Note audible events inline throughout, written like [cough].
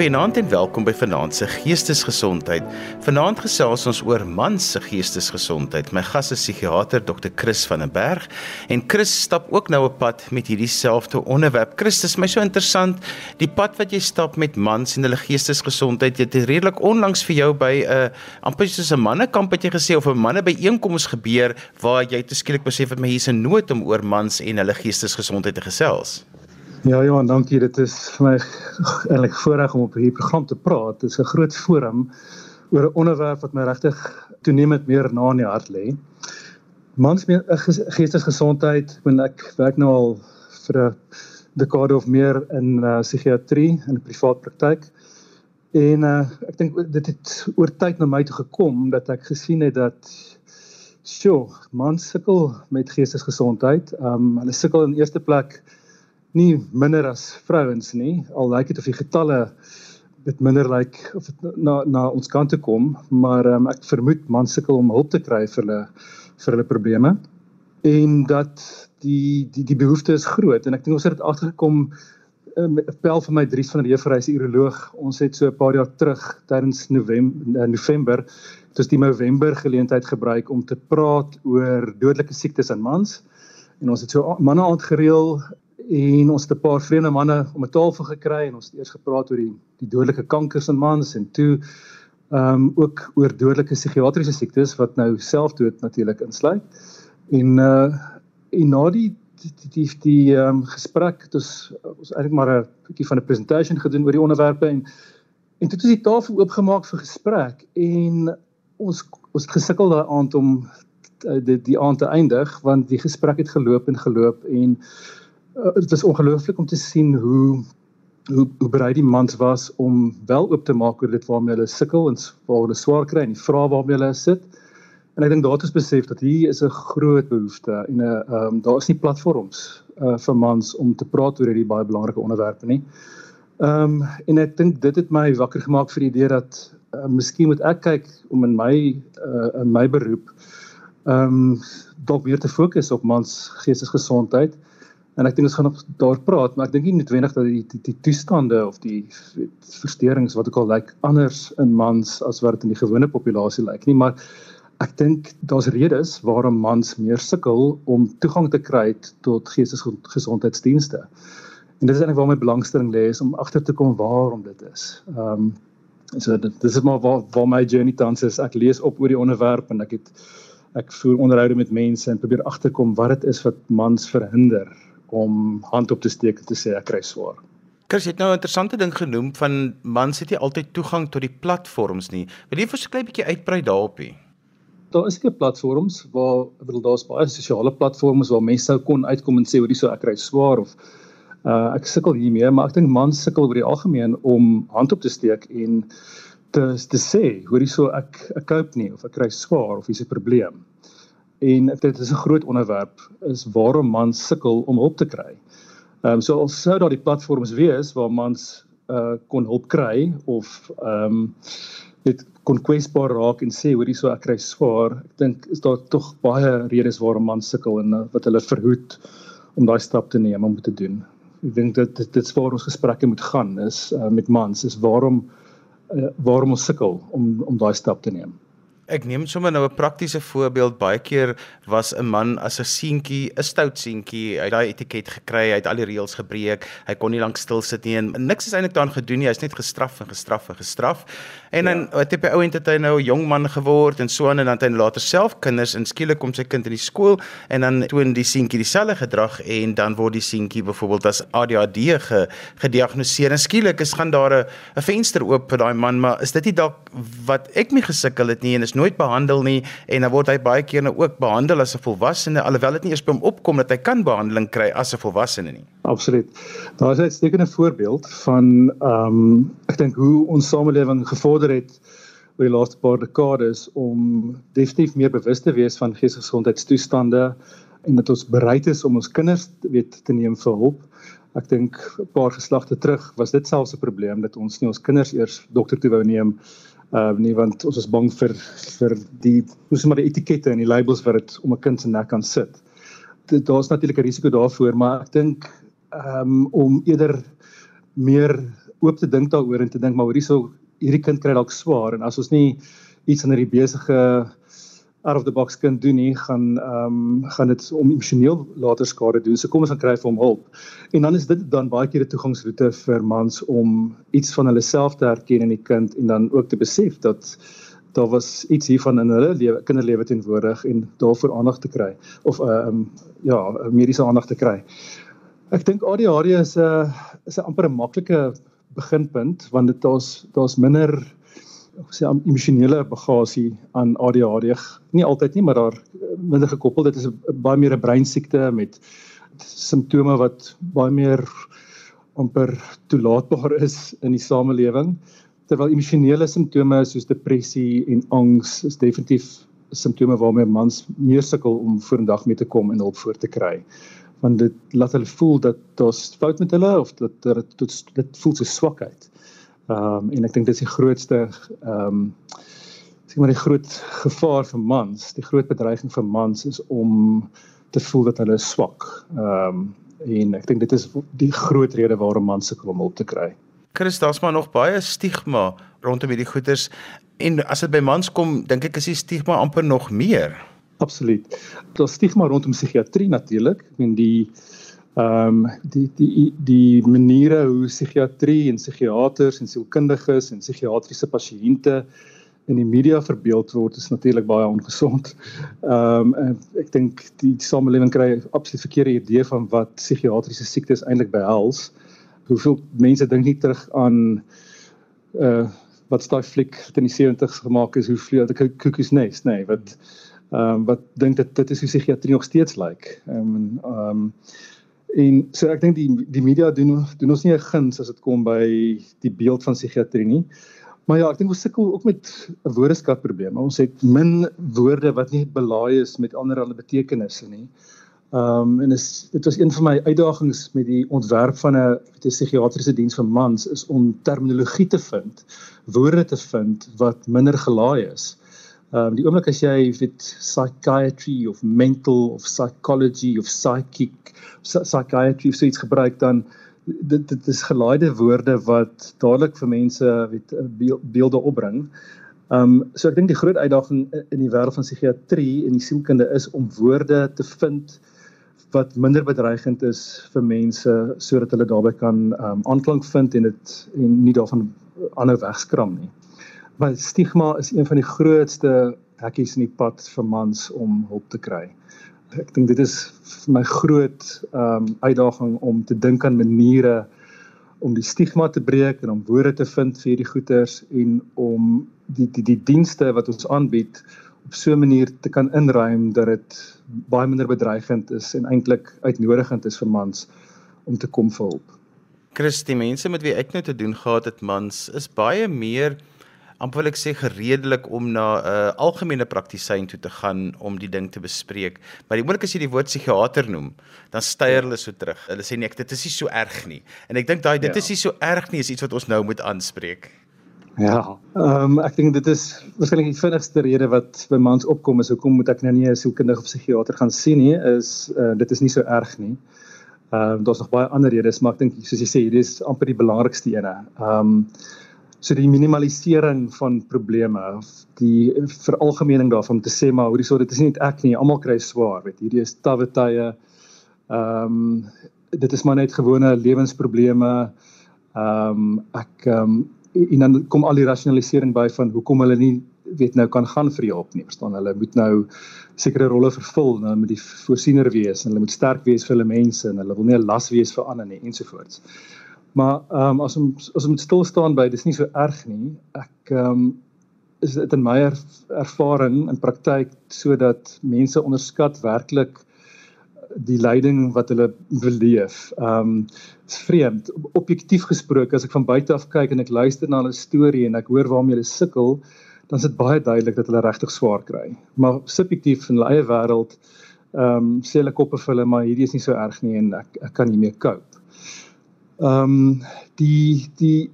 Goeienaand en welkom by Vanaand se Geestesgesondheid. Vanaand gesels ons oor mans se geestesgesondheid. My gas is psigiater Dr. Chris van den Berg en Chris stap ook nou op pad met hierdie selfde onderwerp. Chris, dit is my so interessant die pad wat jy stap met mans en hulle geestesgesondheid. Jy het redelik onlangs vir jou by 'n uh, amper soos 'n mannekamp het jy gesê of 'n manne byeenkoms gebeur waar jy te skielik besef het my hier's 'n nood om oor mans en hulle geestesgesondheid te gesels. Ja ja, dankie. Dit is vir my eintlik voorreg om op hierdie program te praat. Dit is 'n groot forum oor 'n onderwerp wat my regtig toenemend meer na in die hart lê. Mans met geestesgesondheid, want ek werk nou al vir 'n dekade of meer in uh, psigiatrie in 'n privaat praktyk. En uh, ek dink dit het oor tyd na my toe gekom dat ek gesien het dat sjoe, mans sukkel met geestesgesondheid. Ehm um, hulle sukkel in eerste plek nie minder as vrouens nie. Al lyk dit of die getalle dit minder lyk of dit na na ons kant toe kom maar um, ek vermoed mans sukkel om hulp te kry vir hulle vir hulle probleme. En dat die die die behoefte is groot en ek dink ons het dit agtergekom um, pel van my Dries van der Heever hy's uroloog. Ons het so 'n paar jaar terug tydens November November dis die November geleentheid gebruik om te praat oor dodelike siektes aan mans. En ons het so manne aand gereël en ons het 'n paar vreemde manne om 'n tafel gekry en ons het eers gepraat oor die die dodelike kankers in mans en toe ehm um, ook oor dodelike psigiatriese siektes wat nou selfdood natuurlik insluit. En uh en na die die die die ehm um, gesprek het ons ons eintlik maar 'n bietjie van 'n presentasie gedoen oor die onderwerpe en en toe het ons die tafel oopgemaak vir gesprek en ons ons het gesukkel daai aand om uh, die die aand te eindig want die gesprek het geloop en geloop en uh, dit was ongelooflik om te sien hoe hoe hoe bereid die mans was om wel oop te maak oor dit waarmee hulle sukkel en waar hulle swaar kry en die vrae waarmee hulle sit. En ek dink daar het ons besef dat hier is 'n groot behoefte en 'n ehm um, daar is nie platforms uh vir mans om te praat oor hierdie baie belangrike onderwerpe nie. Ehm um, en ek dink dit het my wakker gemaak vir die idee dat uh, miskien moet ek kyk om in my uh in my beroep ehm um, dalk weer te fokus op mans geestesgesondheid en ek dink ons gaan nog daar praat maar ek dink nie noodwendig dat die die, die toestande of die versteurings wat ook al lyk anders in mans as wat dit in die gewone populasie lyk nie maar ek dink daar's redes waarom mans meer sukkel om toegang te kry tot geestesgesondheidsdienste en dit is eintlik waar my belangstelling lê is om agter te kom waarom dit is. Ehm um, so dit dis is maar waar waar my journey tans is. Ek lees op oor die onderwerp en ek het ek voer onderhoude met mense en probeer agterkom wat dit is wat mans verhinder om hand op te steek en te sê ek kry swaar. Kers het nou 'n interessante ding genoem van mans het nie altyd toegang tot die platforms nie. Wil jy vir 'n klein bietjie uitbrei daarop nie? Daar is seker platforms waar ek bedoel daar's baie sosiale platforms waar mense sou kon uitkom en sê hoor hierso ek kry swaar of uh ek sukkel hiermee, maar ek dink mans sukkel oor die algemeen om hand op te steek en te te sê hoor hierso ek ek koop nie of ek kry swaar of hier's 'n probleem en dit is 'n groot onderwerp is waarom mans sukkel om hulp te kry. Ehm um, so al sou daar die platforms wees waar mans uh kon hulp kry of ehm um, dit kon kwesbaar raak en sê hoor hierso ek kry swaar. Ek dink is daar tog baie redes waarom mans sukkel en uh, wat hulle verhoed om daai stap te neem om te doen. Ek dink dit dit dit's waar ons gesprekke moet gaan is uh, met mans is waarom uh, waarom ons sukkel om om daai stap te neem. Ek neem sommer nou 'n praktiese voorbeeld. Baie keer was 'n man as 'n seentjie, 'n stout seentjie, hy het daai etiket gekry, hy het al die reëls gebreek. Hy kon nie lank stil sit nie en niks is eintlik daaraan gedoen nie. Hy's net gestraf en gestraf en gestraf. En dan ja. het hy by ouend het hy nou 'n jong man geword en so aan en dan het hy later self kinders en skielik kom sy kind in die skool en dan toon die seentjie dieselfde gedrag en dan word die seentjie byvoorbeeld as ADHD ge, gediagnoseer. En skielik is gaan daar 'n 'n venster oop vir daai man, maar is dit nie dalk wat ek mee gesukkel het nie en is nooit behandel nie en dan word hy baie keer nou ook behandel as 'n volwassene alhoewel dit nie eers by hom opkom dat hy kan behandeling kry as 'n volwassene nie. Absoluut. Daar is 'n uitstekende voorbeeld van ehm um, ek dink hoe ons samelewing gevorder het oor die laaste paar dekades om definitief meer bewus te wees van geestesgesondheidstoestande en dat ons bereid is om ons kinders weet te neem vir hulp. Ek dink 'n paar geslagte terug was dit selfs 'n probleem dat ons nie ons kinders eers dokter toe wou neem uh nie want ons is bang vir vir die hoe sê maar die etikette en die labels wat dit om 'n kind se nek kan sit. Daar's natuurlik 'n risiko daarvoor, maar ek dink um om eerder meer oop te dink daaroor en te dink maar hoorie so hierdie kind kry dalk swaar en as ons nie iets aan hierdie besige out of the box kan doen nie gaan ehm um, gaan dit om emosioneel later skade doen. So kom ons gaan kry vir hom hulp. En dan is dit dan baie keer 'n toegangsroete vir mans om iets van hulle self te herken in die kind en dan ook te besef dat daar was iets hiervan in hulle lewe kinderlewe teenwoordig en daarvoor aandag te kry of ehm um, ja, mediese aandag te kry. Ek dink ADHD is 'n is 'n amper 'n maklike beginpunt want dit daar's daar's minder sê emosionele bagasie aan ADHD. Nie altyd nie, maar daar minder gekoppel. Dit is baie meer 'n breinsiekte met simptome wat baie meer amper toelaatbaar is in die samelewing. Terwyl emosionele simptome soos depressie en angs is definitief simptome waarmee mans meer sukkel om vorendag mee te kom en hulp voor te kry. Want dit laat hulle voel dat daar's fout met hulle of dat dit dit voel so swakheid. Ehm um, en ek dink dit is die grootste ehm um, sê maar die groot gevaar vir mans, die groot bedreiging vir mans is om te voel dat hulle swak. Ehm um, en ek dink dit is die groot rede waarom mans sukkel om hulp te kry. Chris, daar's maar nog baie stigma rondom hierdie goeters en as dit by mans kom, dink ek is die stigma amper nog meer. Absoluut. Daar's stigma rondom psigiatrie natuurlik. Ek meen die ehm um, die die die maniere hoe psigiatrie en psigiaters en sielkundiges en psigiatriese pasiënte in die media verbeeld word is natuurlik baie ongesond. Ehm um, ek dink die samelewing kry absoluut verkeerde idee van wat psigiatriese siektes eintlik behels. Hoeveel mense dink nie terug aan uh wat daai fliek in die 70's gemaak is, hoe vlei die Cuckoo's Nest, nê, nee, wat ehm um, wat dink dit dit is hoe psigiatrie nog steeds lyk. Ehm um, ehm um, En so ek dink die die media doen doen ons nie 'n guns as dit kom by die beeld van psigiatrie nie. Maar ja, ek dink ons sukkel ook met 'n woordeskat probleem. Ons het min woorde wat nie belaai is met anderlike betekenisse nie. Ehm um, en is dit was een van my uitdagings met die ontwerp van 'n psigiatriese diens vir mans is om terminologie te vind, woorde te vind wat minder gelaai is. Ehm um, die oomblik as jy weet psychiatry of mental of psychology of psychic psychiatry of so iets gebruik dan dit dit is gelaaide woorde wat dadelik vir mense weet beelde opbring. Ehm um, so ek dink die groot uitdaging in die wêreld van psigiatrie en die sielkunde is om woorde te vind wat minder bedreigend is vir mense sodat hulle daarbey kan ehm um, aanklank vind en dit en nie daarvan ander wegskram nie maar stigma is een van die grootste hekkies in die pad vir mans om hulp te kry. Ek dink dit is vir my groot ehm um, uitdaging om te dink aan maniere om die stigma te breek en om woorde te vind vir hierdie goeters en om die die die dienste wat ons aanbied op so 'n manier te kan inruim dat dit baie minder bedreigend is en eintlik uitnodigend is vir mans om te kom vir hulp. Christie, mense met wie ek nou te doen gehad het mans is baie meer amper wil ek sê gereedelik om na 'n uh, algemene praktisyn toe te gaan om die ding te bespreek. Maar die oomblik as jy die woord psigiater noem, dan styer hulle so terug. Hulle sê nee, ek, dit is nie so erg nie. En ek dink daai dit ja. is nie so erg nie is iets wat ons nou moet aanspreek. Ja. Ehm um, ek dink dit is waarskynlik die vinnigste rede wat by mans opkom is hoekom moet ek nou nie 'n sielkundige of psigiater gaan sien nie is uh, dit is nie so erg nie. Ehm um, daar's nog baie ander redes, maar ek dink soos jy sê, hierdie is amper die belangrikste ene. Ehm um, so die minimalisering van probleme die veralgemening daarvan te sê maar hoorie so dit is nie net ek nie almal kry swaar. Weet hierdie is tawwe tye. Ehm um, dit is maar net gewone lewensprobleme. Ehm um, ek ehm um, en dan kom al die rasionalisering by van hoekom hulle nie weet nou kan gaan vir hulp nie verstaan? Hulle moet nou sekere rolle vervul nou moet die voorsiener wees en hulle moet sterk wees vir hulle mense en hulle wil nie 'n las wees vir ander nie ensovoorts Maar ehm um, as ons as ons stil staan by dis nie so erg nie. Ek ehm um, is dit in my er, ervaring in praktyk sodat mense onderskat werklik die lyding wat hulle beleef. Ehm um, is vreemd. Objektief gesproke as ek van buite af kyk en ek luister na hulle storie en ek hoor waarmee hulle sukkel, dan is dit baie duidelik dat hulle regtig swaar kry. Maar subjektief in hulle eie wêreld ehm um, sê hulle koppe vir hulle maar hierdie is nie so erg nie en ek ek kan hiermee cope. Ehm um, die die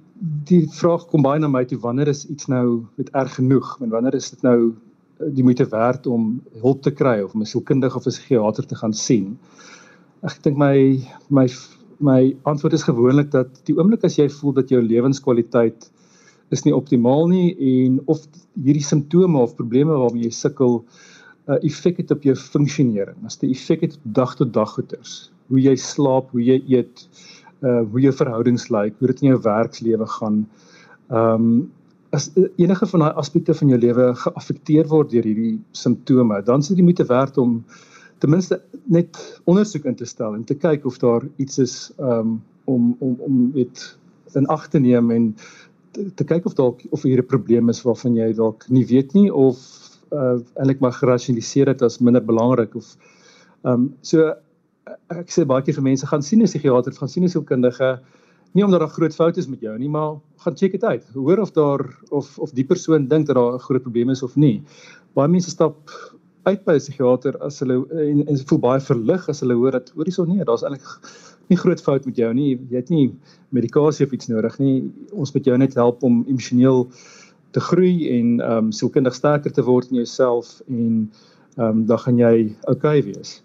die vraag kom baie na my toe wanneer is iets nou met erg genoeg en wanneer is dit nou eh, die moeite werd om hulp te kry of om 'n sielkundige of 'n psigiater te gaan sien. Ek dink my my my antwoord is gewoonlik dat die oomblik as jy voel dat jou lewenskwaliteit is nie optimaal nie en of hierdie simptome of probleme waarmee jy sukkel 'n uh, effek het op jou funksionering. As dit effek het op dag tot dag goeters, hoe jy slaap, hoe jy eet, uh hoe jou verhoudings lyk, hoe dit in jou werkslewe gaan. Ehm um, as enige van daai aspekte van jou lewe geaffekteer word deur hierdie simptome, dan is dit moeite werd om ten minste net ondersoek in te stel en te kyk of daar iets is um, om om om dit in ag te neem en te, te kyk of dalk of hier 'n probleem is waarvan jy dalk nie weet nie of uh, eintlik maar gerasionaliseer dit as minder belangrik of ehm um, so ek sê baie keer vir mense gaan sien 'n psigiater, gaan sien 'n sielkundige nie omdat daar groot foute is met jou nie, maar gaan check dit uit. Hoor of daar of of die persoon dink dat daar 'n groot probleem is of nie. Baie mense stap uit by 'n psigiater as hulle en, en voel baie verlig as hulle hoor dat hoorie so nee, daar's eintlik nie groot fout met jou nie. Jy het nie medikasie of iets nodig nie. Ons moet jou net help om emosioneel te groei en ehm um, sielkundig sterker te word in jouself en ehm um, dan gaan jy okay wees.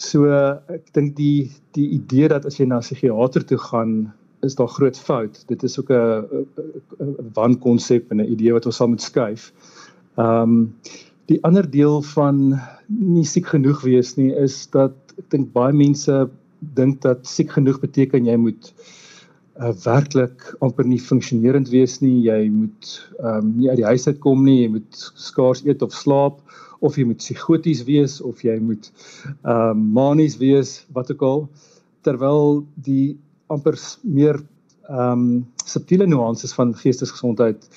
So ek dink die die idee dat as jy na 'n psigiater toe gaan is daar groot fout. Dit is ook 'n wankonsep en 'n idee wat ons sal moet skuif. Ehm um, die ander deel van nie siek genoeg wees nie is dat ek dink baie mense dink dat siek genoeg beteken jy moet uh, werklik amper nie funksionerend wees nie jy moet um, nie uit die huis uit kom nie jy moet skaars eet of slaap of jy moet psigoties wees of jy moet um, manies wees wat ook al terwyl die amper meer ehm um, subtiele nuances van geestesgesondheid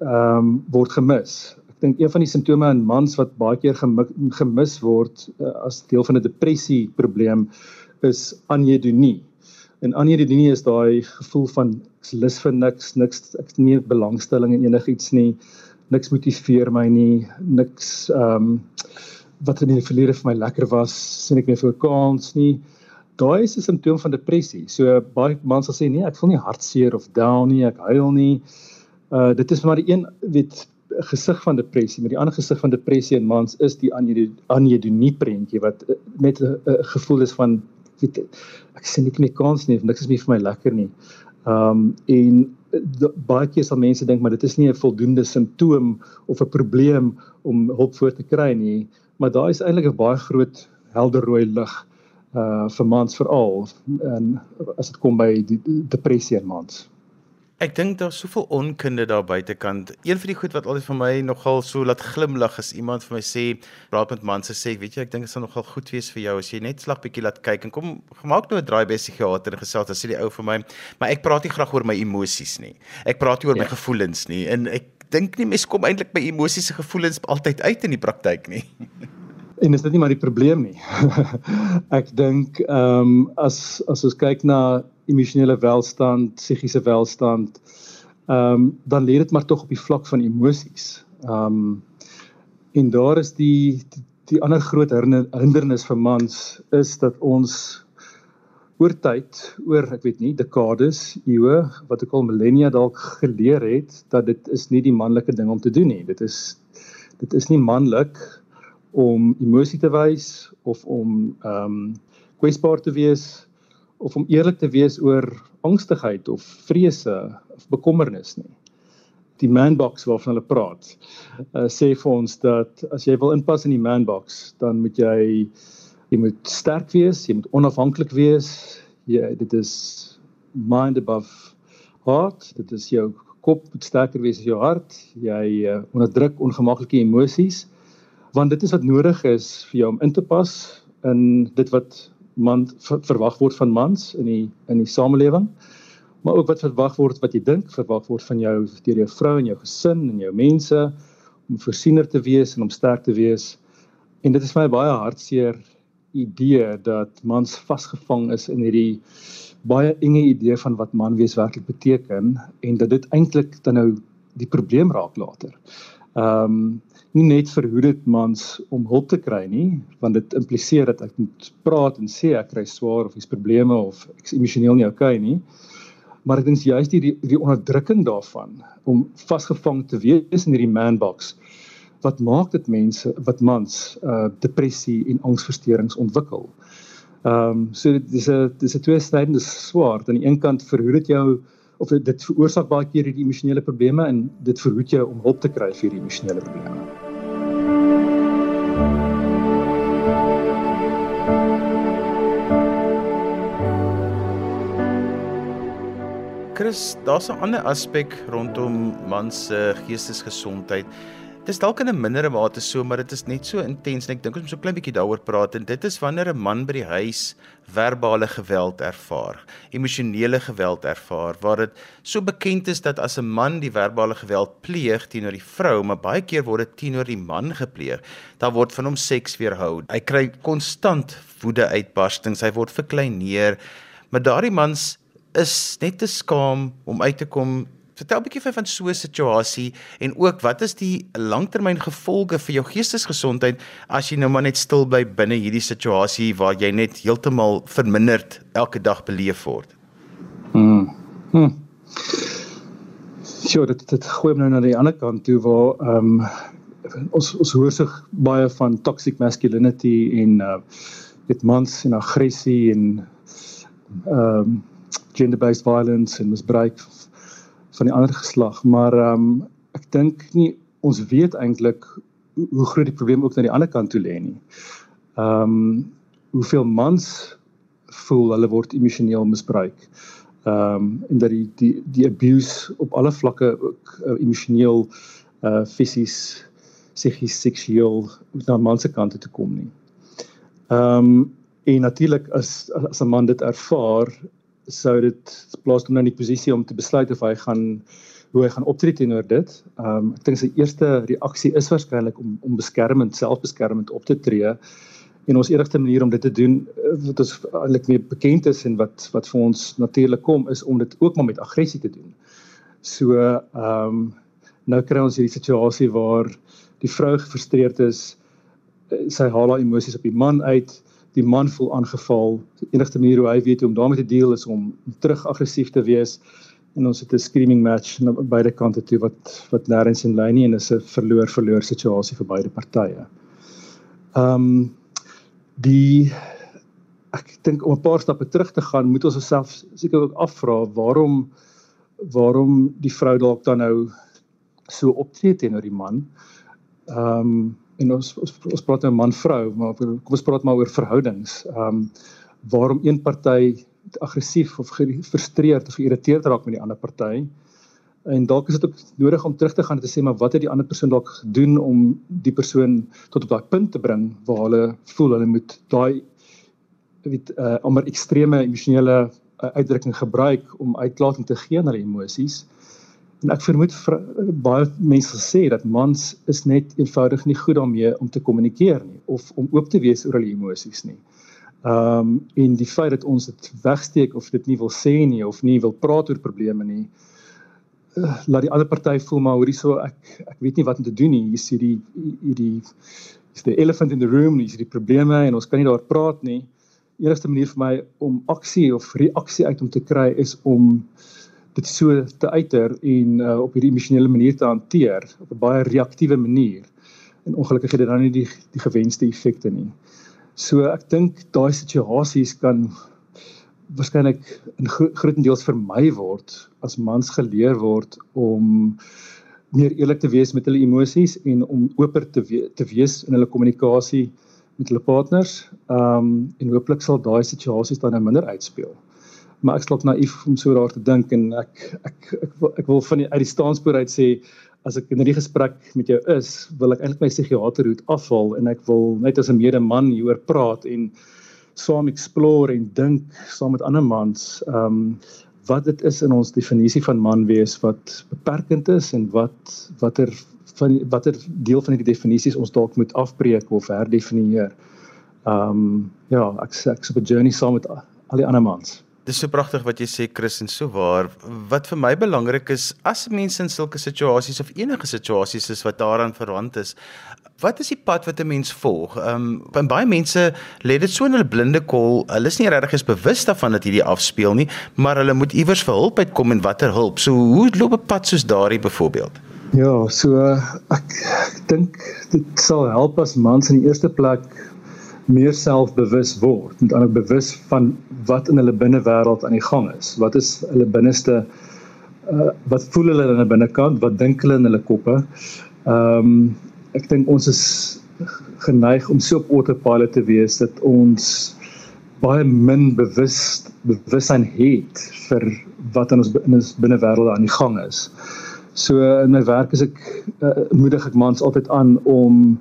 ehm um, word gemis dink een van die simptome in mans wat baie keer gemis word uh, as deel van 'n depressie probleem is anhedonie. En anhedonie is daai gevoel van lus vir niks, niks ek het nie belangstelling in enigiets nie. Niks motiveer my nie. Niks ehm um, wat in die verlede vir my lekker was, sien ek nie vir 'n kans nie. Daai is 'n simptoom van depressie. So baie mans sal sê nee, ek voel nie hartseer of down nie, ek huil nie. Uh dit is maar een weet gesig van depressie, maar die ander gesig van depressie in mans is die anhedonie prentjie wat eh, net 'n gevoel is van weet ek sien nie meer kans nie, niks is meer vir my lekker nie. Um en eh, baie keer sal mense dink maar dit is nie 'n voldoende simptoom of 'n probleem om hulp voor te kry nie, maar daar is eintlik 'n baie groot helder rooi lig uh vir mans veral en as dit kom by die depressie in mans. Ek dink daar's soveel onkunde daar buitekant. Een van die goed wat altyd vir my nogal so laat glimlag is iemand vir my sê, praat met man se sê, weet jy, ek dink dit sal nogal goed wees vir jou as jy net slag bietjie laat kyk en kom gemaak nou 'n draai by psigiater en gesels, dan sê die ou vir my, maar ek praat nie graag oor my emosies nie. Ek praat nie oor ja. my gevoelens nie en ek dink nie mense kom eintlik by emosies en gevoelens altyd uit in die praktyk nie. [laughs] En is dit nie maar die probleem nie. [laughs] ek dink ehm um, as as ons kyk na emosionele welstand, psigiese welstand, ehm um, dan lê dit maar tog op die vlak van emosies. Ehm um, en daar is die die, die ander groot hindernis vir mans is dat ons oor tyd, oor ek weet nie dekades, eeue, wat ek al millennia dalk geleer het dat dit is nie die manlike ding om te doen nie. Dit is dit is nie manlik om emosie te wys of om ehm um, kwesbaar te wees of om eerlik te wees oor angstigheid of vrese of bekommernis nie. Die manbox waarvan hulle praat, uh, sê vir ons dat as jy wil inpas in die manbox, dan moet jy jy moet sterk wees, jy moet onafhanklik wees. Jy dit is mind above heart, dit is jou kop moet sterker wees as jou hart. Jy uh, onderdruk ongemaklike emosies want dit is wat nodig is vir jou om in te pas in dit wat man ver, verwag word van mans in die in die samelewing maar ook wat verwag word wat jy dink verwag word van jou deur jou vrou en jou gesin en jou mense om voorsiener te wees en om sterk te wees en dit is my baie hartseer idee dat mans vasgevang is in hierdie baie enge idee van wat man wees werklik beteken en dat dit eintlik dan nou die probleem raak later. Ehm um, nie net vir hoe dit mans om hulp te kry nie, want dit impliseer dat ek moet praat en sê ek kry swaar of iets probleme of ek is emosioneel nie okay nie. Maar ek dink juist die die onderdrukking daarvan om vasgevang te wees in hierdie man box wat maak dit mense wat mans uh depressie en angsversteurings ontwikkel. Ehm um, so dis 'n dis 'n tweestrydende swaard. Aan die een kant verhoed dit jou of dit, dit veroorsaak baie keer hierdie emosionele probleme en dit verhoed jou om hulp te kry vir hierdie emosionele probleme. Chris, daar's 'n ander aspek rondom man se geestesgesondheid. Dis dalk in 'n mindere mate so, maar dit is net so intens en ek dink ons moet so klein bietjie daaroor praat en dit is wanneer 'n man by die huis verbale geweld ervaar, emosionele geweld ervaar, waar dit so bekend is dat as 'n man die verbale geweld pleeg teenoor die vrou, maar baie keer word dit teenoor die man gepleeg, dan word van hom seks weerhou. Hy kry konstant woede uitbarstings, hy word verkleineer, maar daardie mans is net te skaam om uit te kom Vertel 'n bietjie van so 'n situasie en ook wat is die langtermyn gevolge vir jou geestesgesondheid as jy nou maar net stil bly binne hierdie situasie waar jy net heeltemal verminderd elke dag beleef word. Mm. Hm. Sjoe, dit dit gooi nou na die ander kant toe waar ehm um, ons ons hoor sig baie van toxic masculinity en uh dit mans en aggressie en ehm um, gender-based violence en misbruik van die ander geslag, maar ehm um, ek dink nie ons weet eintlik hoe, groot die probleem ook aan die ander kant toe lê nie. Ehm um, hoeveel mans voel hulle word emosioneel misbruik. Ehm um, en dat die die die abuse op alle vlakke ook uh, emosioneel uh fisies psigies seksueel na mans se kant toe kom nie. Ehm um, en natuurlik as as 'n man dit ervaar sou dit plaas hom nou in die posisie om te besluit of hy gaan hoe hy gaan optree teenoor dit. Ehm um, ek dink sy eerste reaksie is waarskynlik om om beskermend, selfbeskermend op te tree. En ons enigste manier om dit te doen eh, wat ons eintlik meer bekend is en wat wat vir ons natuurlik kom is om dit ook maar met aggressie te doen. So ehm um, nou kry ons hierdie situasie waar die vrou gefrustreerd is, eh, sy haal haar emosies op die man uit die man voel aangeval. Die enigste manier hoe hy weet hoe om daarmee te deel is om terug aggressief te wees. En ons het 'n screaming match aan beide kante toe wat wat nêrens in lyn nie en is 'n verloor-verloor situasie vir beide partye. Ehm um, die ek dink om 'n paar stappe terug te gaan, moet ons osself seker ook afvra waarom waarom die vrou dalk dan nou so optree teenoor die man. Ehm um, en ons ons, ons praat nou man vrou maar kom ons praat maar oor verhoudings. Ehm um, waarom een party aggressief of gefrustreerd of geïrriteerd raak met die ander party. En dalk is dit ook nodig om terug te gaan en te sê maar wat het die ander persoon dalk gedoen om die persoon tot op daai punt te bring waar hulle voel hulle moet daai weet uh amper ekstreme emosionele uh, uitdrukking gebruik om uitlating te gee aan hulle emosies. En ek vermoed baie mense sê dat mans is net eenvoudig nie goed daarmee om te kommunikeer nie of om oop te wees oor hulle emosies nie. Ehm um, en die feit dat ons dit wegsteek of dit nie wil sê nie of nie wil praat oor probleme nie, uh, laat die ander party voel maar hoorie so ek ek weet nie wat om te doen nie. Hier is hierdie hierdie is die elephant in the room, hier is die probleme en ons kan nie daar praat nie. Die enigste manier vir my om aksie of reaksie uit om te kry is om dit so te uiter en uh, op hierdie emosionele manier te hanteer op 'n baie reaktiewe manier. En ongelukkig het dit dan nie die die gewenste effekte nie. So ek dink daai situasies kan waarskynlik in grootendeels vermy word as mans geleer word om meer eerlik te wees met hulle emosies en om oper te we te wees in hulle kommunikasie met hulle partners. Ehm um, en hooplik sal daai situasies dan nou minder uitspeel maar ek slop naïef om so daar te dink en ek ek ek wil, ek wil van die uit die staanspoor uit sê as ek in hierdie gesprek met jou is, wil ek eintlik my psigiaterhoed afval en ek wil net as 'n medeman hieroor praat en saam explore en dink saam met ander mans ehm um, wat dit is in ons definisie van man wees wat beperkend is en wat watter van watter deel van die definisies ons dalk moet afbreek of herdefinieer. Ehm um, ja, ek ek's op 'n journey saam met al die ander mans. Dis so pragtig wat jy sê Chris en so waar. Wat vir my belangrik is as mense in sulke situasies of enige situasies is wat daaraan verwant is, wat is die pad wat 'n mens volg? Ehm um, baie mense lê dit so in hulle blinde kol. Hulle is nie regtig eens bewus daarvan dat hierdie afspeel nie, maar hulle moet iewers vir hulp uitkom en watter hulp. So hoe loop 'n pad soos daardie byvoorbeeld? Ja, so ek, ek dink dit sal help as mans in die eerste plek meer selfbewus word, met ander bewus van wat in hulle binnewêreld aan die gang is. Wat is hulle binneste uh, wat voel hulle in hulle binnekant, wat dink hulle in hulle koppe? Ehm um, ek dink ons is geneig om so op autopilot te wees dat ons baie min bewus bewussyn het vir wat in ons in ons binnewêreld aan die gang is. So in my werk is ek uh, moedig ek mans altyd aan om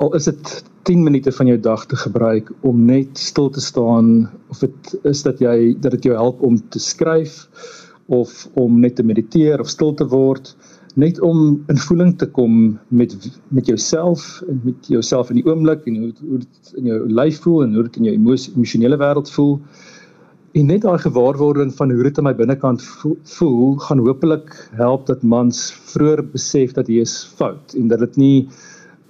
al is dit 10 minute van jou dag te gebruik om net stil te staan of dit is dat jy dat dit jou help om te skryf of om net te mediteer of stil te word net om in voeling te kom met met jouself en met jouself in die oomblik en hoe hoe dit in jou lyf voel en hoe dit in jou emosionele wêreld voel. En net daai gewaarwording van hoe dit in my binnekant voel gaan hopelik help dat mans vroeër besef dat hy is fout en dat dit nie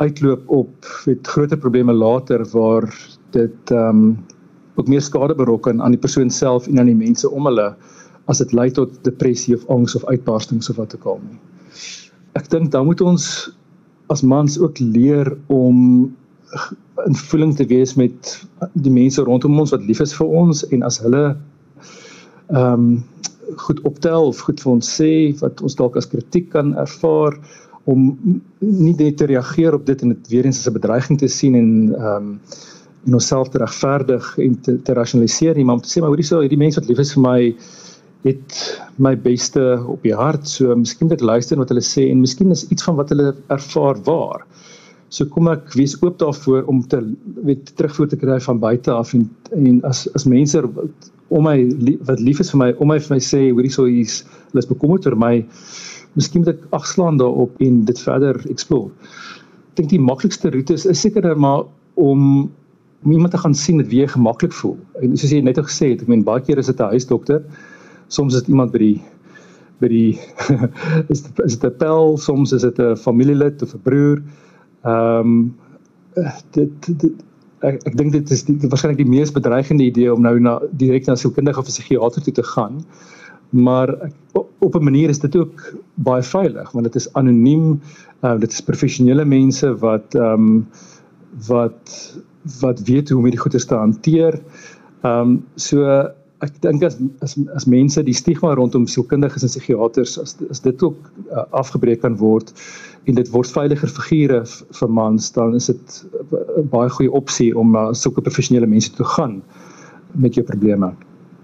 uitloop op met groter probleme later waar dit ehm um, ook meer skade berokken aan die persoon self en aan die mense om hulle as dit lei tot depressie of angs of uitbarstings of wat ook al nie. Ek dink dan moet ons as mans ook leer om in voeling te wees met die mense rondom ons wat lief is vir ons en as hulle ehm um, goed optel of goed vir ons sê wat ons dalk as kritiek kan ervaar om nie net te reageer op dit en dit weer eens as 'n bedreiging te sien en ehm um, en onsself te regverdig en te, te rasionaliseer nie maar om te sê maar hoorie so hierdie mense wat lief is vir my het my beste op die hart so miskien moet ek luister wat hulle sê en miskien is iets van wat hulle ervaar waar. So kom ek wees oop daarvoor om te weet terugvoer te kry van buite af en en as as mense om my wat lief is vir my om my vir my sê hoorie so hier's hulle is bekommerd oor my miskien moet ek agslaan daarop en dit verder explore. Ek dink die maklikste roete is, is seker maar om iemand te gaan sien met wie jy gemaklik voel. En soos jy net al gesê het, ek meen baie keer is dit 'n huisdokter. Soms is dit iemand by die by die [laughs] is dit is dit 'n pel, soms is dit 'n familielid of 'n broer. Ehm um, dit, dit ek ek dink dit is waarskynlik die mees bedreigende idee om nou na direk na sielkundige of psigiatër toe te gaan maar op 'n manier is dit ook baie veilig want dit is anoniem uh, dit is professionele mense wat ehm um, wat wat weet hoe om hierdie goeie te hanteer. Ehm um, so ek dink as as as mense die stigma rondom sielkundiges en psigiaters as as dit ook uh, afgebreek kan word en dit word veiliger figure vir mans dan is dit 'n baie goeie opsie om na sulke professionele mense toe gaan met jou probleme.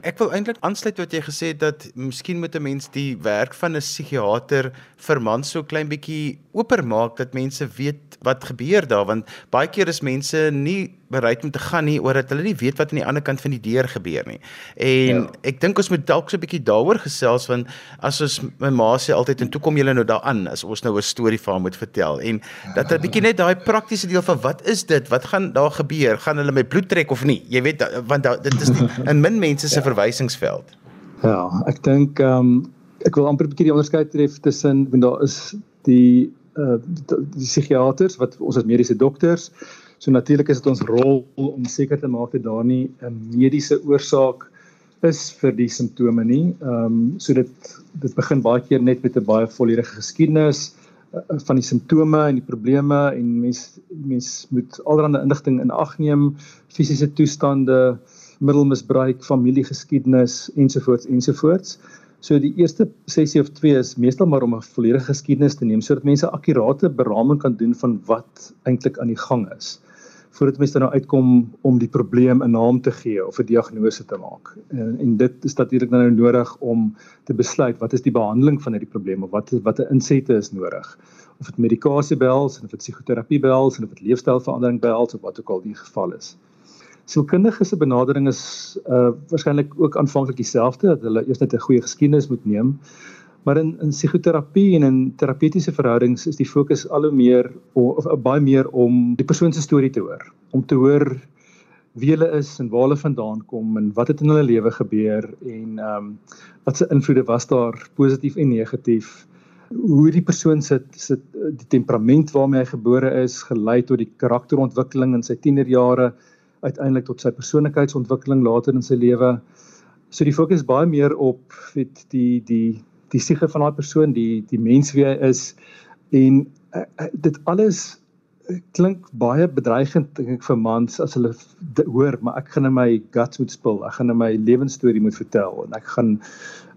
Ek wil eintlik aansluit wat jy gesê het dat miskien moet 'n mens die werk van 'n psigiater vir mans so klein bietjie oper maak dat mense weet wat gebeur daar want baie keer is mense nie bereid om te gaan nie oor dat hulle nie weet wat aan die ander kant van die deur gebeur nie. En ja. ek dink ons moet dalk so 'n bietjie daaroor gesels want as ons my ma sê altyd en toe kom julle nou daaraan as ons nou 'n storie vir haar moet vertel en dat 'n bietjie net daai praktiese deel van wat is dit? Wat gaan daar gebeur? Gaan hulle my bloed trek of nie? Jy weet want da, dit is nie in min mense se [laughs] ja. verwysingsveld. Ja, ek dink ehm um, ek wil amper 'n bietjie die onderskeid tref tussen want daar is die uh die psigiaters wat ons as mediese dokters So natuurlik is dit ons rol om seker te maak dat daar nie 'n mediese oorsaak is vir die simptome nie. Ehm um, so dit dit begin baie keer net met 'n baie volledige geskiedenis uh, van die simptome en die probleme en mens mens moet allerlei inligting in ag neem, fisiese toestande, middelmisbruik, familiegeskiedenis ensovoorts ensovoorts. So die eerste sessie of twee is meestal maar om 'n volledige geskiedenis te neem sodat mense akkurate beraming kan doen van wat eintlik aan die gang is voordat mense dan nou uitkom om die probleem 'n naam te gee of 'n diagnose te maak. En, en dit is natuurlik nou nodig om te besluit wat is die behandeling van hierdie probleem of wat watter insette is nodig. Of dit medikasie behels en of dit psigoterapie behels en of dit leefstylverandering behels of wat ook al die geval is. Sielkundige se benadering is uh waarskynlik ook aanvanklik dieselfde dat hulle eers net 'n goeie geskiedenis moet neem. Maar in in psigoterapie en in terapeutiese verhoudings is die fokus al hoe meer of, of baie meer om die persoon se storie te hoor, om te hoor wie hulle is en waar hulle vandaan kom en wat het in hulle lewe gebeur en ehm um, wat se invloede was daar positief en negatief. Hoe die persoon se se die temperament waarmee hy gebore is gelei tot die karakterontwikkeling in sy tienerjare uiteindelik tot sy persoonlikheidsontwikkeling later in sy lewe. So die fokus baie meer op weet die die die siege van daai persoon, die die mens wie hy is en uh, uh, dit alles klink baie bedreigend ek vir mans as hulle hoor maar ek gaan in my guts moet spil. Ek gaan in my lewensstorie moet vertel en ek gaan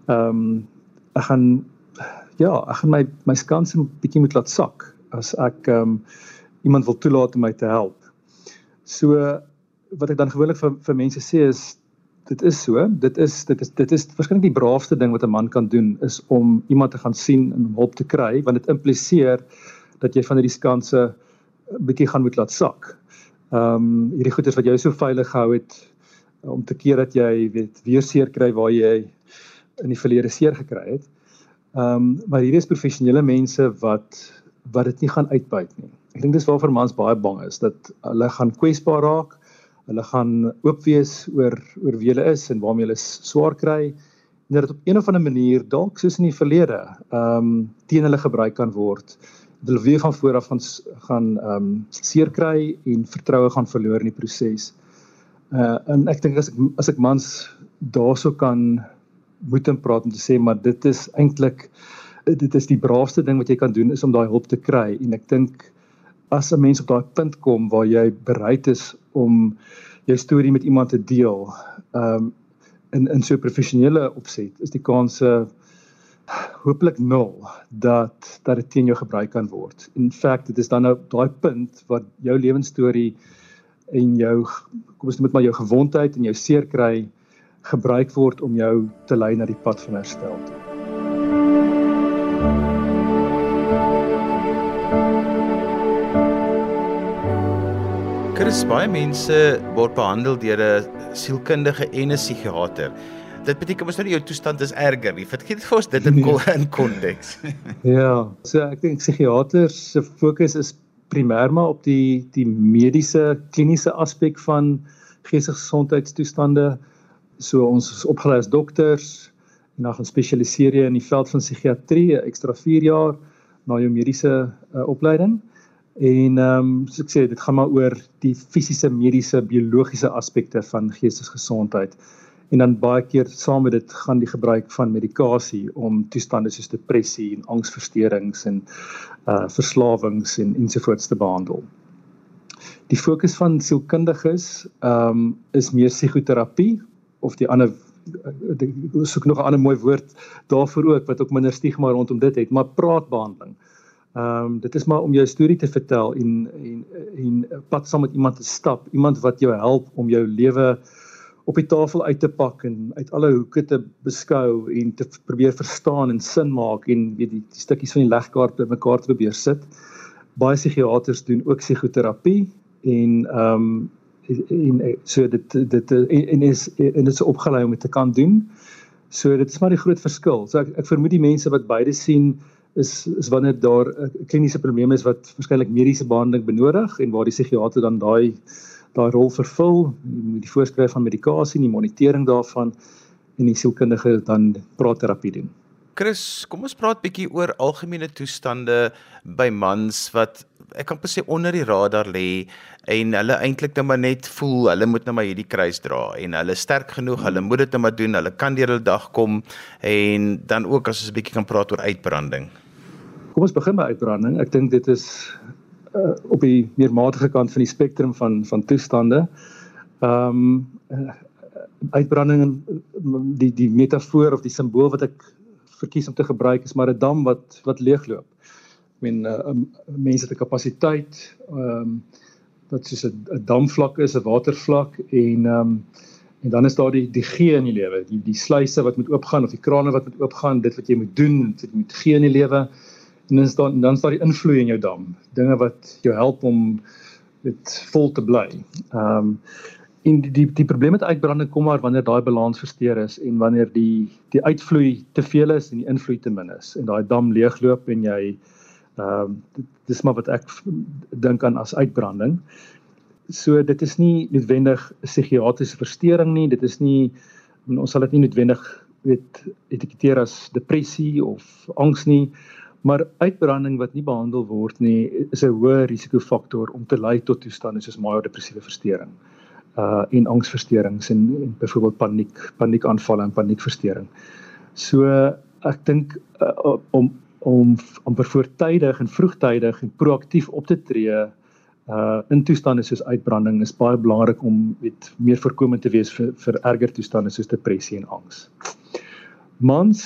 ehm um, ek gaan ja, ek gaan my my skans 'n bietjie moet laat sak as ek ehm um, iemand wil toelaat om my te help. So wat ek dan gewoonlik vir vir mense sê is dit is so, dit is dit is dit is waarskynlik die braafste ding wat 'n man kan doen is om iemand te gaan sien en hulp te kry want dit impliseer dat jy van hierdie skanse 'n bietjie gaan moet laat sak. Ehm um, hierdie goeders wat jou so veilig gehou het om te keer dat jy weet weer seer kry waar jy in die verlede seer gekry het. Ehm um, maar hierdie is professionele mense wat wat dit nie gaan uitbuit nie. Ek dink dis waarvoor mans baie bang is dat hulle gaan kwesbaar raak. Hulle gaan oop wees oor oor wie hulle is en waarmee hulle swaar kry en dat dit op een of ander manier dalk soos in die verlede ehm um, teen hulle gebruik kan word hulle weer van voor af gaan gaan ehm um, seer kry en vertroue gaan verloor in die proses. Uh en ek dink as ek as ek mans daarso kan moet in praat om te sê maar dit is eintlik dit is die braafste ding wat jy kan doen is om daai hulp te kry en ek dink as 'n mens op daai punt kom waar jy bereid is om jou storie met iemand te deel ehm um, in in so 'n professionele opset is die kanse uh, hopelik nul dat dat dit teen jou gebruik kan word. In feite dit is dan nou daai punt wat jou lewensstorie en jou kom ons dit maar jou gewondheid en jou seer kry gebruik word om jou te lei na die pad van herstel. Chris, baie mense word behandel deur 'n sielkundige en 'n psigiater dit beteken mos nou jou toestand is erger gee dit vir ons dit in nee. in konteks? [laughs] ja, so ek dink psigiaters se fokus is primêr maar op die die mediese kliniese aspek van geestesgesondheidstoestande. So ons is opgelei as dokters en dan gaan spesialiseer jy in die veld van psigiatrie, ekstra 4 jaar na jou mediese uh, opleiding. En ehm um, so ek sê dit gaan maar oor die fisiese, mediese, biologiese aspekte van geestesgesondheid en dan baie keer saam met dit gaan die gebruik van medikasie om toestande soos depressie en angsversteurings en uh verslawings en ensovoorts te behandel. Die fokus van sielkundiges ehm um, is meer psigoterapie of die ander ek soek nog 'n ander mooi woord daarvoor ook wat ook minder stigma rondom dit het, maar praatbehandeling. Ehm um, dit is maar om jou storie te vertel en en en pad saam met iemand te stap, iemand wat jou help om jou lewe op die tafel uit te pak en uit alle hoeke te beskou en te probeer verstaan en sin maak en weet die, die stukkies van die legkaart bymekaar te probeer sit. Baie psigiaters doen ook psigoterapie en ehm um, en so dit dit en is en dit is opgelei om dit te kan doen. So dit is maar die groot verskil. So ek ek vermoed die mense wat beide sien is is wanneer daar 'n kliniese probleem is wat waarskynlik mediese behandeling benodig en waar die psigiater dan daai daai rol vervul met die voorskryf van medikasie en die monitering daarvan en die sielkundige dan praatterapie doen. Chris, kom ons praat bietjie oor algemene toestande by mans wat ek kan presies onder die radar lê en hulle eintlik net maar net voel hulle moet net maar hierdie kruis dra en hulle sterk genoeg, hulle moet dit net maar doen, hulle kan deur hulle dag kom en dan ook as ons 'n bietjie kan praat oor uitbranding. Kom ons begin by uitbranding. Ek dink dit is uh, op die meer matige kant van die spektrum van van toestande. Ehm um, uitbranding en die die metafoor of die simbool wat ek verkies om te gebruik is maar 'n dam wat wat leegloop. Ek meen uh, mense 'n kapasiteit ehm um, wat soos 'n damvlak is, 'n watervlak en ehm um, en dan is daar die die gee in die lewe, die die sluise wat moet oopgaan of die krane wat moet oopgaan, dit wat jy moet doen, dit moet gee in die lewe en dan staan dan staan die invloed in jou dam dinge wat jou help om dit vol te bly. Ehm um, en die die, die probleem met uitbranding kom maar wanneer daai balans versteur is en wanneer die die uitvloei te veel is en die invloed te min is. En daai dam leegloop en jy ehm um, dis maar wat ek dink aan as uitbranding. So dit is nie noodwendig psigiatriese verstoring nie, dit is nie ons sal dit nie noodwendig weet etiketeer as depressie of angs nie. Maar uitbranding wat nie behandel word nie is 'n hoë risikofaktor om te lei tot toestande soos major depressiewe verstoring uh en angsversteurings en, en byvoorbeeld paniek, paniekaanvalle en paniekversteuring. So ek dink uh, om om om voortydig en vroegtydig en proaktief op te tree uh in toestande soos uitbranding is baie belangrik om weet meer voorkomend te wees vir vir erger toestande soos depressie en angs. Mans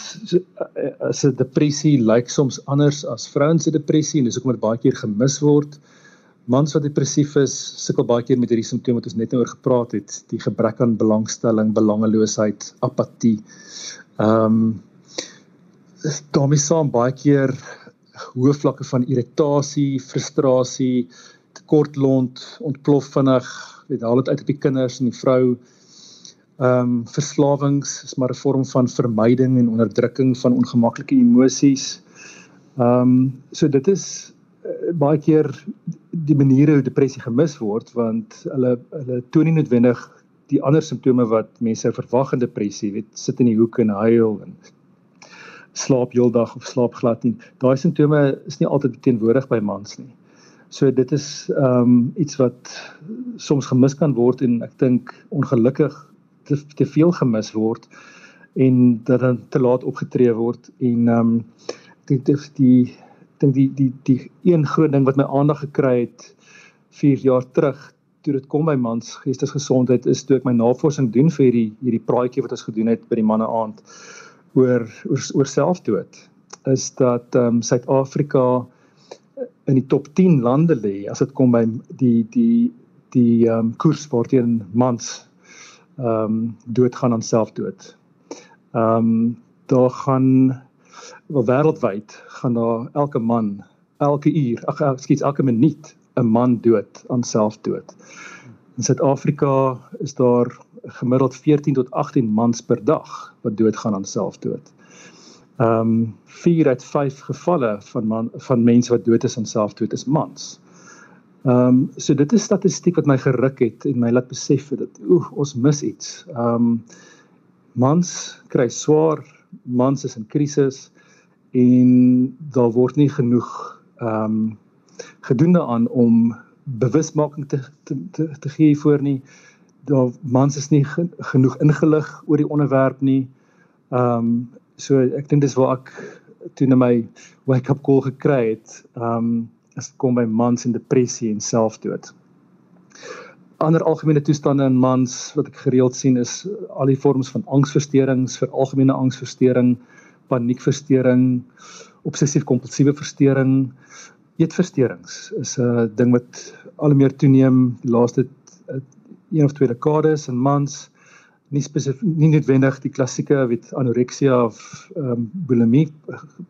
se depressie lyk soms anders as vrouens se depressie en dis hoekom dit baie keer gemis word. Mans wat depressief is, sukkel baie keer met hierdie simptome wat ons net nou oor gepraat het, die gebrek aan belangstelling, belangeloosheid, apatie. Ehm um, daarmee saam baie keer hoë vlakke van irritasie, frustrasie, tekortlont, ontplof vinnig, weet haal dit uit op die kinders en die vrou. Ehm um, verslawings is maar 'n vorm van vermyding en onderdrukking van ongemaklike emosies. Ehm um, so dit is uh, baie keer die maniere hoe depressie gemis word want hulle hulle toon nie noodwendig die ander simptome wat mense verwag in depressie, weet sit in die hoek en huil en slaap heeldag of slaap glad nie. Daai simptome is nie altyd teenwoordig by mans nie. So dit is ehm um, iets wat soms gemis kan word en ek dink ongelukkig te, te veel gemis word en dat dan te laat opgetree word en ehm um, ek dink die dink die die die een groot ding wat my aandag gekry het 4 jaar terug toe dit kom by mans geestesgesondheid is toe ek my navorsing doen vir hierdie hierdie praatjie wat ons gedoen het by die manne aand oor oor, oor selfdood is dat ehm um, Suid-Afrika in die top 10 lande lê as dit kom by die die die ehm um, koers waarteen mans ehm um, doodgaan aan selfdood. Ehm um, daar gaan wel wêreldwyd gaan daar elke man elke uur, ag ekskuus, elke minuut 'n man dood aan selfdood. In Suid-Afrika is daar gemiddeld 14 tot 18 mans per dag wat doodgaan aan selfdood. Ehm um, 4 uit 5 gevalle van man van mense wat dood is aan selfdood is mans. Ehm um, so dit is statistiek wat my geruk het en my laat besef dat oeh ons mis iets. Ehm um, mans kry swaar, mans is in krisis en daar word nie genoeg ehm um, gedoen daaraan om bewusmaking te te te, te gee voor nie. Daar mans is nie gen, genoeg ingelig oor die onderwerp nie. Ehm um, so ek dink dis waar ek toe na my wake up call gekry het. Ehm um, as dit kom by mans en depressie en selfdood. Ander algemene toestande in mans wat ek gereeld sien is al die vorms van angsversteurings, vir algemene angsversteuring, paniekversteuring, obsessief-kompulsiewe versteuring, eetversteurings is 'n ding wat al meer toeneem die laaste uh, een of twee dekades in mans. Nie spesifiek nie noodwendig die klassieke weet anoreksia of ehm um, bulimie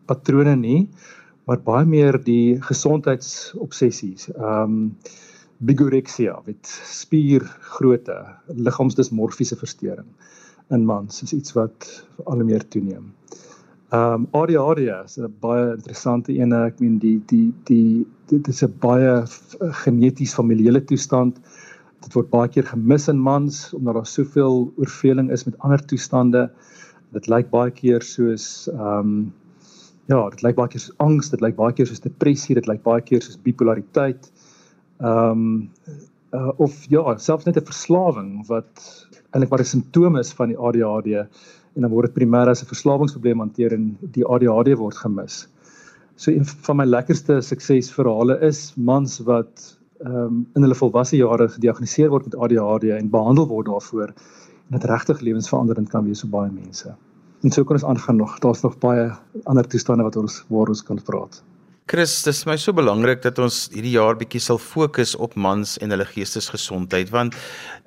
patrone nie maar baie meer die gesondheidsobsessies. Ehm um, bigorexia weet spiergrootte liggaamsdismorfiese versteuring in mans is iets wat al hoe meer toeneem. Ehm um, ADHD is 'n baie interessante een. Ek meen die die die dit is 'n baie geneties familiale toestand. Dit word baie keer gemis in mans omdat daar soveel oorveling is met ander toestande. Dit lyk baie keer soos ehm um, ja, dit lyk baie keer soos angs, dit lyk baie keer soos depressie, dit lyk baie keer soos bipolariteit. Ehm um, uh, of ja, selfs net 'n verslawing wat eintlik maar 'n simptoom is van die ADHD en dan word dit primêr as 'n verslawingsprobleem hanteer en die ADHD word gemis. So een van my lekkerste suksesverhale is mans wat ehm um, in hulle volwasse jare gediagnoseer word met ADHD en behandel word daarvoor en dit regtig lewensveranderend kan wees vir baie mense. En so kan ons aangaan nog. Daar's nog baie ander toestande wat ons waar ons kan praat. Chris, dit is my so belangrik dat ons hierdie jaar bietjie sal fokus op mans en hulle geestesgesondheid want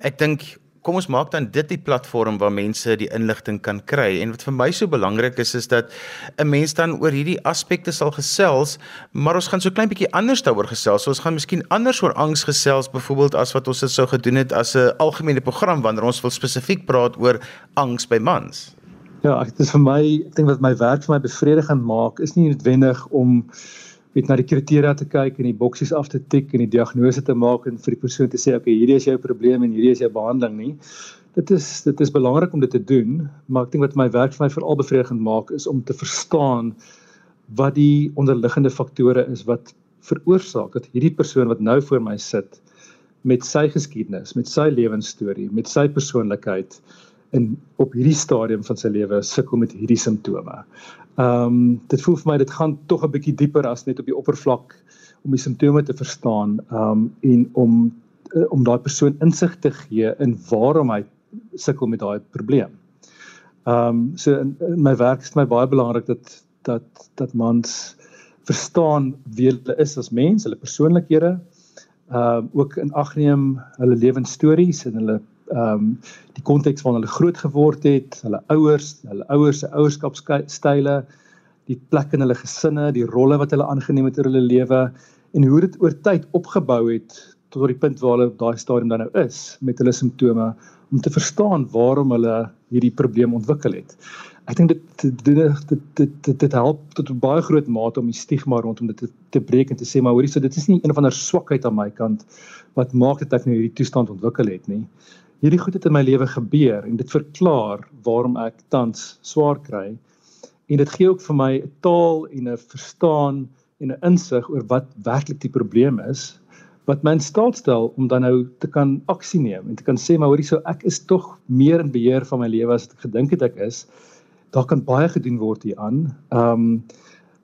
ek dink kom ons maak dan dit die platform waar mense die inligting kan kry. En wat vir my so belangrik is is dat 'n mens dan oor hierdie aspekte sal gesels, maar ons gaan so klein bietjie anders daaroor gesels. So ons gaan miskien anders oor angs gesels byvoorbeeld as wat ons dit sou gedoen het as 'n algemene program wanneer ons wil spesifiek praat oor angs by mans. Ja, dit is vir my, ek dink wat my werk vir my bevredigend maak is nie noodwendig om weet na die kriteria te kyk en die boksies af te tik en die diagnose te maak en vir die persoon te sê okay hierdie is jou probleem en hierdie is jou behandeling nie. Dit is dit is belangrik om dit te doen, maar ek dink wat my werk vir my veral bevredigend maak is om te verstaan wat die onderliggende faktore is wat veroorsaak dat hierdie persoon wat nou voor my sit met sy geskiedenis, met sy lewensstorie, met sy persoonlikheid in op hierdie stadium van sy lewe sukkel met hierdie simptome. Ehm um, dit voel vir my dit gaan tog 'n bietjie dieper as net op die oppervlak om die simptome te verstaan ehm um, en om uh, om daai persoon insig te gee in waarom hy sukkel met daai probleem. Ehm um, so in, in my werk is my baie belangrik dat dat dat mans verstaan wie hulle is as mens, hulle persoonlikhede, ehm uh, ook in ag neem hulle lewensstories en hulle ehm um, die konteks waarin hulle groot geword het, hulle ouers, hulle ouers se ouerskapstyle, die plek in hulle gesinne, die rolle wat hulle aangeneem het in hulle lewe en hoe dit oor tyd opgebou het tot op die punt waar hulle op daai stadium dan nou is met hulle simptome om te verstaan waarom hulle hierdie probleem ontwikkel het. Ek dink dit dit dit dit dit, dit help tot 'n baie groot mate om die stigma rondom dit te, te breek en te sê maar hoorie so dit is nie een van 'n swakheid aan my kant wat maak dat ek nou hierdie toestand ontwikkel het nie hierdie goed het in my lewe gebeur en dit verklaar waarom ek tans swaar kry. En dit gee ook vir my 'n taal en 'n verstaan en 'n insig oor wat werklik die probleem is wat my in staat stel om dan nou te kan aksie neem en te kan sê maar hoorie so ek is tog meer in beheer van my lewe as ek gedink het ek is. Daar kan baie gedoen word hieraan. Ehm um,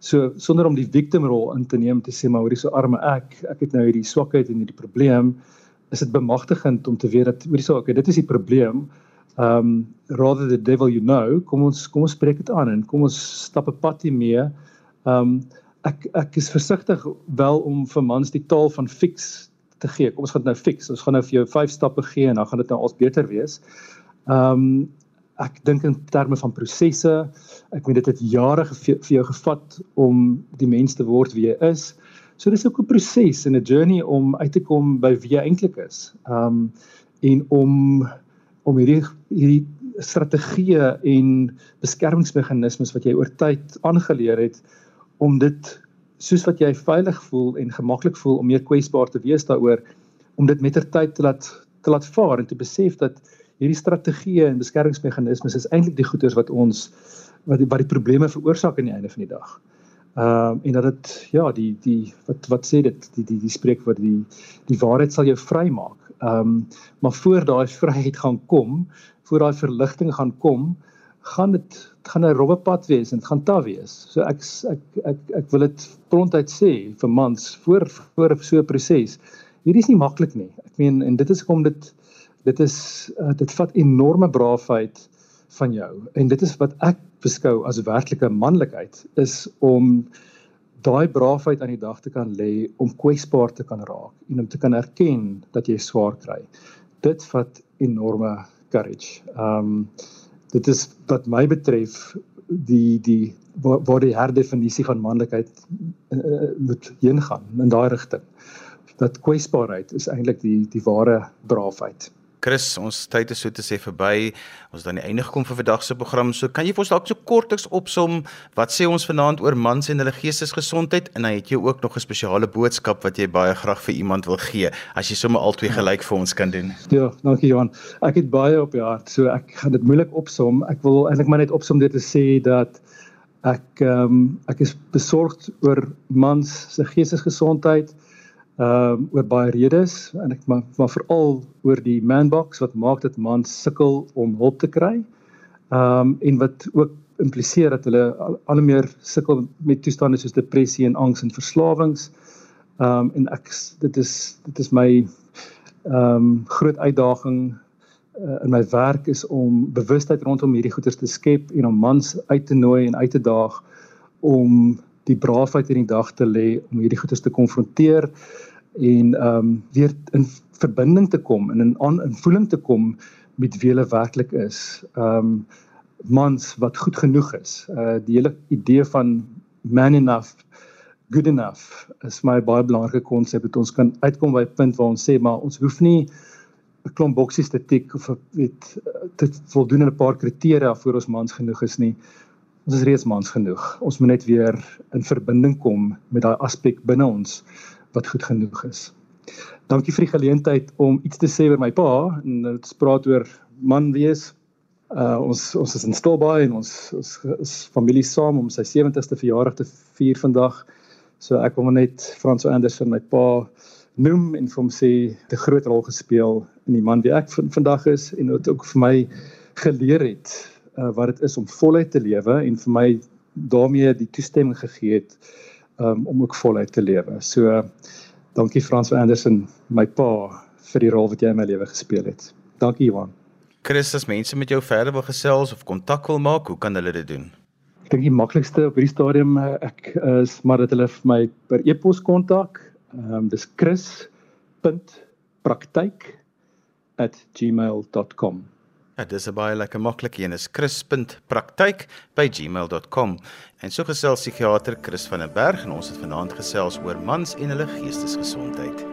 so sonder om die victimrol in te neem te sê maar hoorie so arme ek, ek het nou hierdie swakheid en hierdie probleem is dit bemagtigend om te weet dat hoorie so okay dit is die probleem. Um rather the devil you know kom ons kom ons spreek dit aan en kom ons stap 'n pad hiermee. Um ek ek is versigtig wel om vir mans die taal van fix te gee. Kom ons gaan nou fix. Ons gaan nou vir jou vyf stappe gee en dan gaan dit nou als beter wees. Um ek dink in terme van prosesse ek weet dit het jare vir jou gevat om die mens te word wie jy is So dis ook 'n proses en 'n journey om uit te kom by wie jy eintlik is. Um en om om hierdie hierdie strategieë en beskermingsmeganismes wat jy oor tyd aangeleer het om dit soos wat jy veilig voel en gemaklik voel om meer kwesbaar te wees daaroor om dit mettertyd te laat te laat vaar en te besef dat hierdie strategieë en beskermingsmeganismes is eintlik die goeders wat ons wat die, wat die probleme veroorsaak aan die einde van die dag. Ehm um, en dat dit ja, die die wat wat sê dit die die die spreek wat die die waarheid sal jou vrymaak. Ehm um, maar voor daai vryheid gaan kom, voor daai verligting gaan kom, gaan dit gaan 'n rowwe pad wees en dit gaan taaf wees. So ek ek ek ek wil dit prontuit sê vir mans voor voor so 'n proses. Hierdie is nie maklik nie. Ek meen en dit is kom dit dit is uh, dit vat enorme braafheid van jou en dit is wat ek beskou as werklike manlikheid is om daai braafheid aan die dag te kan lê om kwesbaar te kan raak en om te kan erken dat jy swaar kry. Dit vat enorme courage. Ehm um, dit is wat my betref die die waar, waar die herdefinisie van manlikheid uh, moet heen gaan in daai rigting. Dat kwesbaarheid is eintlik die die ware braafheid. Chris, ons tyd is so te sê verby. Ons het aan die einde gekom vir vandag se program. So kan jy vir ons dalk so kortliks opsom wat sê ons vanaand oor mans en hulle geestesgesondheid en dan het jy ook nog 'n spesiale boodskap wat jy baie graag vir iemand wil gee as jy sommer albei gelyk vir ons kan doen. Ja, dankie Johan. Ek het baie op die hart. So ek gaan dit moeilik opsom. Ek wil eintlik maar net opsom dit te sê dat ek ehm um, ek is besorgd oor mans se geestesgesondheid ehm um, oor baie redes en ek maar, maar veral oor die manbox wat maak dat mans sukkel om hulp te kry. Ehm um, en wat ook impliseer dat hulle al, al meer sukkel met toestande soos depressie en angs en verslawings. Ehm um, en ek dit is dit is my ehm um, groot uitdaging uh, in my werk is om bewustheid rondom hierdie goeters te skep en om mans uit te nooi en uit te daag om die braafheid in die dag te lê om hierdie goedes te konfronteer en ehm um, weer in verbinding te kom en in aan in voeling te kom met wie hulle werklik is. Ehm um, mans wat goed genoeg is. Uh die hele idee van man enough good enough is my baie belangrike konsep dat ons kan uitkom by 'n punt waar ons sê maar ons hoef nie 'n klomp boksies te tik of weet dit voldoen aan 'n paar kriteria voor ons mans genoeg is nie ons is reeds mans genoeg. Ons moet net weer in verbinding kom met daai aspek binne ons wat goed genoeg is. Dankie vir die geleentheid om iets te sê oor my pa en dit spraak oor man wees. Uh ons ons is in Stilbaai en ons ons is familie saam om sy 70ste verjaardag te vier vandag. So ek wil net Frans Anderson my pa noem en vir hom sê 'n groot rol gespeel in die man wie ek vandag is en dit ook vir my geleer het uh, wat dit is om voluit te lewe en vir my daarmee die toestemming gegee het um, om ook voluit te lewe. So uh, dankie Frans van Andersen, my pa vir die rol wat jy in my lewe gespeel het. Dankie Johan. Chris, as mense met jou verder wil gesels of kontak wil maak, hoe kan hulle dit doen? Ek dink die maklikste op hierdie stadium uh, ek is maar dat hulle vir my per e-pos kontak. Ehm um, dis chris.praktyk@gmail.com. Ja, dis 'n baie lekker maklike een. Is chris.praktyk@gmail.com. En so gesels psigiater Chris van der Berg en ons het vanaand gesels oor mans en hulle geestesgesondheid.